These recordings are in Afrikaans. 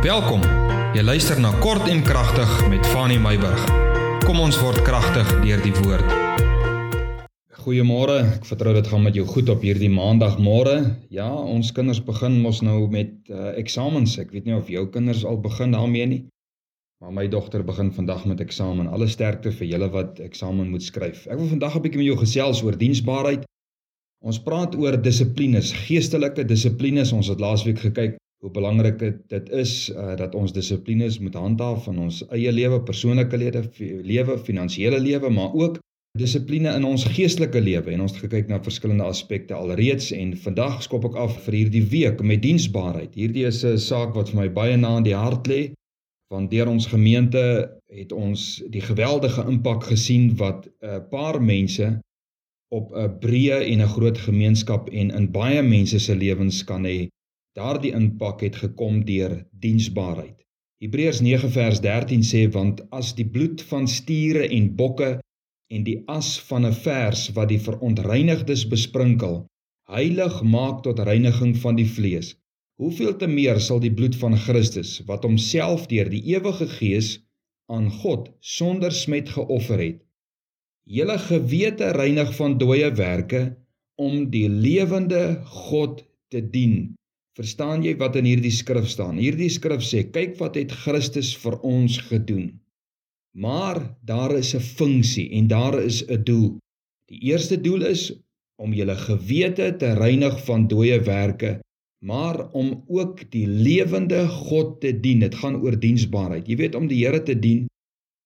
Welkom. Jy luister na Kort en Kragtig met Fanny Meyburg. Kom ons word kragtig deur die woord. Goeiemôre. Ek vertrou dit gaan met jou goed op hierdie maandagmôre. Ja, ons kinders begin mos nou met uh, eksamens. Ek weet nie of jou kinders al begin daarmee nie. Maar my dogter begin vandag met eksamen. Alle sterkte vir julle wat eksamen moet skryf. Ek wil vandag 'n bietjie met jou gesels oor diensbaarheid. Ons praat oor dissiplines, geestelike dissiplines. Ons het laasweek gekyk hoe belangrik dit is uh, dat ons dissiplines moet handhaaf in ons eie lewe, persoonlike lewe, finansiële lewe, maar ook dissipline in ons geestelike lewe en ons het gekyk na verskillende aspekte alreeds en vandag skop ek af vir hierdie week met diensbaarheid. Hierdie is 'n saak wat vir my baie na in die hart lê want deur ons gemeente het ons die geweldige impak gesien wat 'n paar mense op 'n breë en 'n groot gemeenskap en in baie mense se lewens kan hê Daardie impak het gekom deur diensbaarheid. Hebreërs 9 vers 13 sê want as die bloed van stiere en bokke en die as van 'n vers wat die verontreinigdes besprinkel heilig maak tot reiniging van die vlees, hoeveel te meer sal die bloed van Christus wat homself deur die ewige Gees aan God sonder smet geoffer het, julle gewete reinig van dooie werke om die lewende God te dien Verstaan jy wat in hierdie skrif staan? Hierdie skrif sê, kyk wat het Christus vir ons gedoen. Maar daar is 'n funksie en daar is 'n doel. Die eerste doel is om julle gewete te reinig van dooie werke, maar om ook die lewende God te dien. Dit gaan oor diensbaarheid. Jy weet om die Here te dien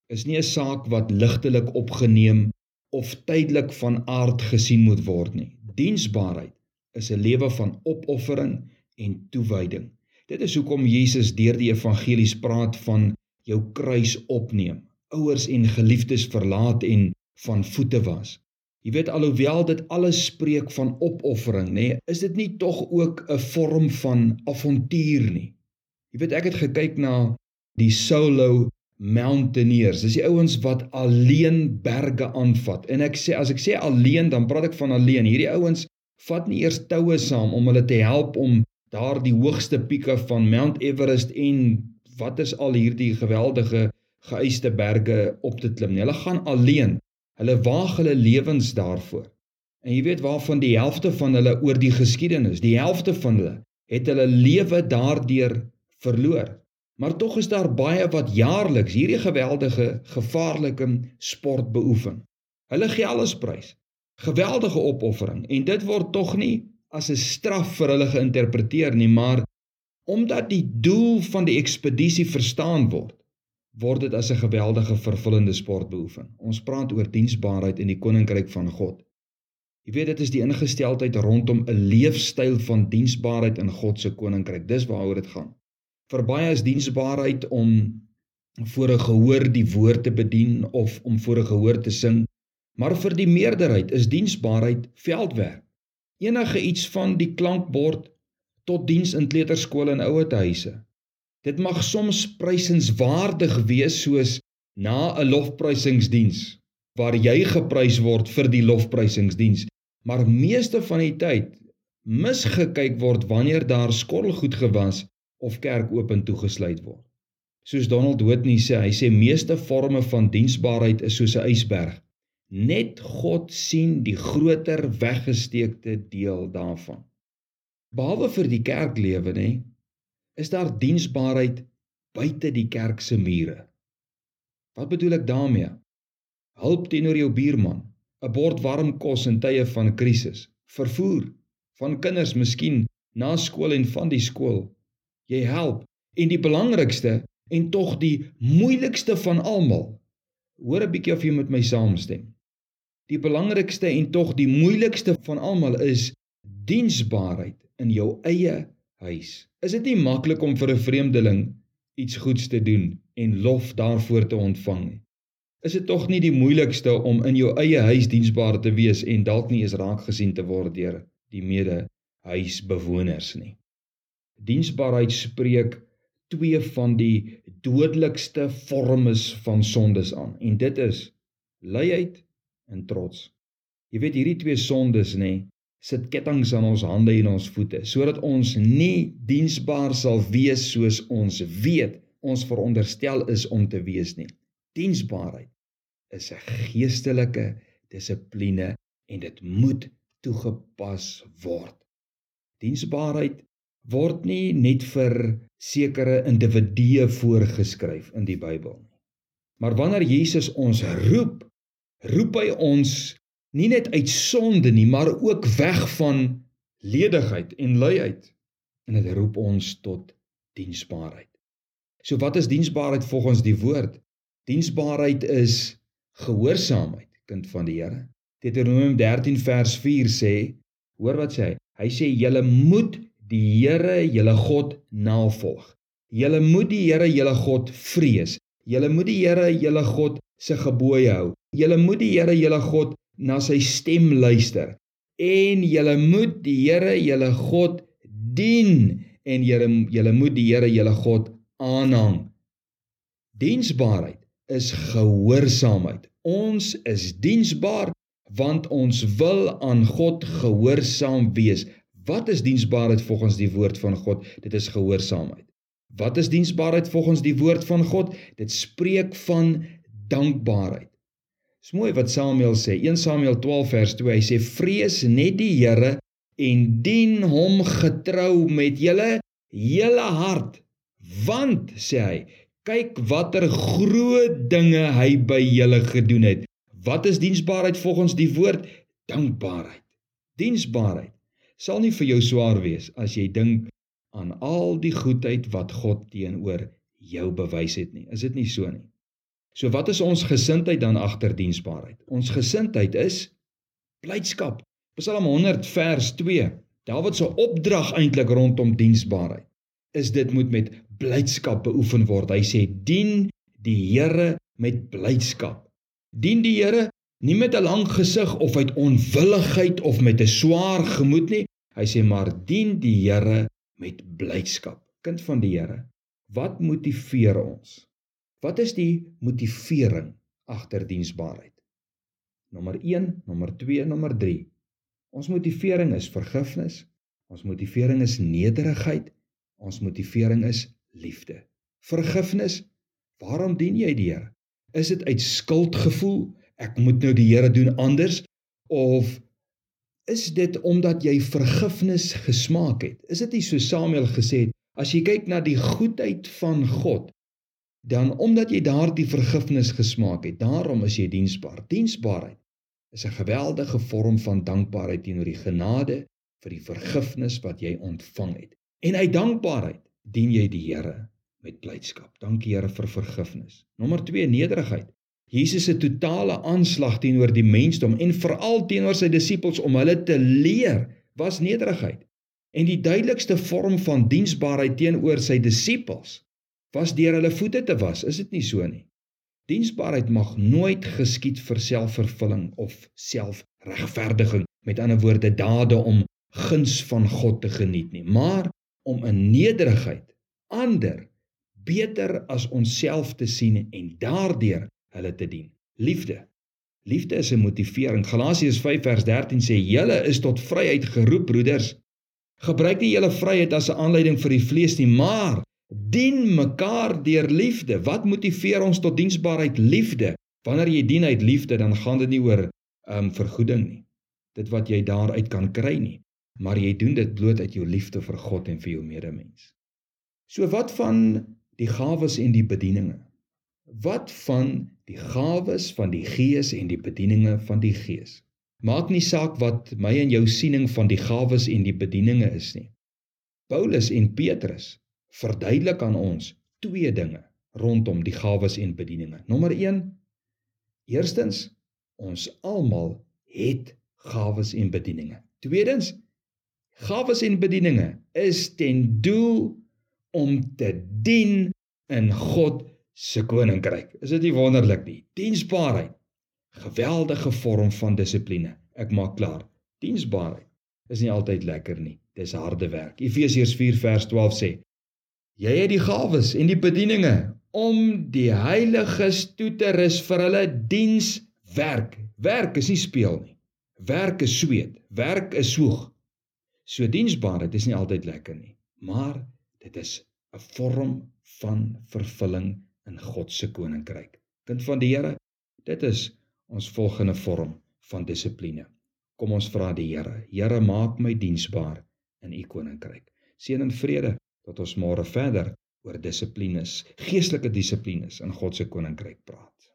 is nie 'n saak wat ligtelik opgeneem of tydelik van aard gesien moet word nie. Diensbaarheid is 'n lewe van opoffering en toewyding. Dit is hoekom Jesus deur die evangelies praat van jou kruis opneem, ouers en geliefdes verlaat en van voete was. Jy weet alhoewel dit alles spreek van opoffering, nê, nee, is dit nie tog ook 'n vorm van avontuur nie. Jy weet ek het gekyk na die solo mountaineers. Dis die ouens wat alleen berge aanvat. En ek sê as ek sê alleen, dan praat ek van alleen. Hierdie ouens vat nie eers toue saam om hulle te help om daar die hoogste pieke van Mount Everest en wat is al hierdie geweldige geëiste berge op te klim. Hulle gaan alleen. Hulle waag hulle lewens daarvoor. En jy weet waarvan die helfte van hulle oor die geskiedenis, die helfte van hulle het hulle lewe daardeur verloor. Maar tog is daar baie wat jaarliks hierdie geweldige gevaarlike sport beoefen. Hulle gee alles prys. Geweldige opoffering en dit word tog nie as 'n straf vir hulle geïnterpreteer nie, maar omdat die doel van die ekspedisie verstaan word, word dit as 'n geweldige vervullende sport beoefen. Ons praat oor diensbaarheid in die koninkryk van God. Jy weet dit is die ingesteldheid rondom 'n leefstyl van diensbaarheid in God se koninkryk. Dis waaroor dit gaan. Vir baie is diensbaarheid om voor 'n gehoor die woord te bedien of om voor 'n gehoor te sing, maar vir die meerderheid is diensbaarheid veldwerk enige iets van die klankbord tot diens in kleuterskole en ouerhuise. Dit mag soms prysenswaardig wees soos na 'n lofprysingsdiens waar jy geprys word vir die lofprysingsdiens, maar meeste van die tyd misgekyk word wanneer daar skorrelgoed gewas of kerk oop en toegesluit word. Soos Donald Whitney sê, hy sê meeste forme van diensbaarheid is soos 'n ysberg. Net God sien die groter weggesteekte deel daarvan. Behalwe vir die kerklewe nê, is daar diensbaarheid buite die kerk se mure. Wat bedoel ek daarmee? Hulp teenoor jou buurman, 'n bord warm kos in tye van krisis, vervoer van kinders miskien na skool en van die skool. Jy help en die belangrikste en tog die moeilikste van almal. Hoor 'n bietjie of jy met my saamstem. Die belangrikste en tog die moeilikste van almal is diensbaarheid in jou eie huis. Is dit nie maklik om vir 'n vreemdeling iets goeds te doen en lof daarvoor te ontvang nie? Is dit tog nie die moeilikste om in jou eie huis diensbaar te wees en dalk nie eens raak gesien te word deur die mede huisbewoners nie? Diensbaarheid spreek twee van die dodelikste vormes van sondes aan en dit is luiheid en trots. Jy weet hierdie twee sondes nê, sit kettinge aan ons hande en ons voete sodat ons nie diensbaar sal wees soos ons weet ons veronderstel is om te wees nie. Diensbaarheid is 'n geestelike dissipline en dit moet toegepas word. Diensbaarheid word nie net vir sekere individue voorgeskryf in die Bybel nie. Maar wanneer Jesus ons roep, roep hy ons nie net uit sonde nie, maar ook weg van ledigheid en luiheid. En dit roep ons tot diensbaarheid. So wat is diensbaarheid volgens die woord? Diensbaarheid is gehoorsaamheid, kind van die Here. Deuteronomium 13 vers 4 sê, hoor wat sê hy? Hy sê julle moet die Here, julle God navolg. Julle moet die Here, julle God vrees. Julle moet die Here, julle God se gebooie hou. Julle moet die Here, julle God na sy stem luister. En julle moet die Here, julle God dien en julle julle moet die Here, julle God aanhang. Diensbaarheid is gehoorsaamheid. Ons is diensbaar want ons wil aan God gehoorsaam wees. Wat is diensbaarheid volgens die woord van God? Dit is gehoorsaamheid. Wat is diensbaarheid volgens die woord van God? Dit spreek van dankbaarheid. Dis mooi wat Samuel sê. 1 Samuel 12 vers 2. Hy sê vrees net die Here en dien hom getrou met julle hele hart. Want sê hy, kyk watter groot dinge hy by julle gedoen het. Wat is diensbaarheid volgens die woord? Dankbaarheid. Diensbaarheid sal nie vir jou swaar wees as jy dink aan al die goedheid wat God teenoor jou bewys het nie. Is dit nie so nie? So wat is ons gesindheid dan agter diensbaarheid? Ons gesindheid is blydskap. Psalm 100 vers 2. Dawid se opdrag eintlik rondom diensbaarheid is dit moet met blydskap beoefen word. Hy sê dien die Here met blydskap. Dien die Here nie met 'n lang gesig of uit onwilligheid of met 'n swaar gemoed nie. Hy sê maar dien die Here met blydskap. Kind van die Here, wat motiveer ons? Wat is die motivering agter diensbaarheid? Nommer 1, nommer 2, nommer 3. Ons motivering is vergifnis. Ons motivering is nederigheid. Ons motivering is liefde. Vergifnis. Waarom dien jy die Here? Is dit uit skuldgevoel? Ek moet nou die Here doen anders of is dit omdat jy vergifnis gesmaak het? Is dit nie so Samuel gesê het as jy kyk na die goedheid van God dan omdat jy daardie vergifnis gesmaak het, daarom is jy diensbaar. Diensbaarheid is 'n geweldige vorm van dankbaarheid teenoor die genade vir die vergifnis wat jy ontvang het. En uit dankbaarheid dien jy die Here met blydskap. Dankie Here vir vergifnis. Nommer 2 nederigheid. Jesus se totale aanslag teenoor die mensdom en veral teenoor sy disippels om hulle te leer was nederigheid. En die duidelikste vorm van diensbaarheid teenoor sy disippels was deur hulle voete te was, is dit nie so nie? Diensbaarheid mag nooit geskied vir selfvervulling of selfregverdiging, met ander woorde dade om guns van God te geniet nie, maar om in nederigheid ander beter as onsself te sien en daardeur hulle te dien. Liefde. Liefde is 'n motivering. Galasiërs 5 vers 13 sê: "Julle is tot vryheid geroep, broeders. Gebruik nie julle vryheid as 'n aanleiding vir die vlees nie, maar dien mekaar deur liefde." Wat motiveer ons tot diensbaarheid? Liefde. Wanneer jy dien uit liefde, dan gaan dit nie oor um, vergoeding nie. Dit wat jy daaruit kan kry nie, maar jy doen dit bloot uit jou liefde vir God en vir jou medemens. So wat van die gawes en die bedieninge. Wat van die gawes van die Gees en die bedieninge van die Gees? Maak nie saak wat my en jou siening van die gawes en die bedieninge is nie. Paulus en Petrus verduidelik aan ons twee dinge rondom die gawes en bedieninge. Nommer 1: Eerstens, ons almal het gawes en bedieninge. Tweedens, gawes en bedieninge is ten doel om te dien in God se koninkryk. Is dit nie wonderlik nie? Diensbaarheid. Geweldige vorm van dissipline. Ek maak klaar. Diensbaarheid is nie altyd lekker nie. Dis harde werk. Efesiërs 4 vers 12 sê: Jy het die gawes en die bedieninge om die heiliges toe te rus vir hulle dienswerk. Werk is nie speel nie. Werk is sweet, werk is soeg. So diensbaarheid is nie altyd lekker nie, maar dit is 'n vorm van vervulling in God se koninkryk. Kind van die Here, dit is ons volgende vorm van dissipline. Kom ons vra die Here. Here, maak my diensbaar in u koninkryk. Seën en vrede tot ons môre verder oor dissiplines, geestelike dissiplines in God se koninkryk praat.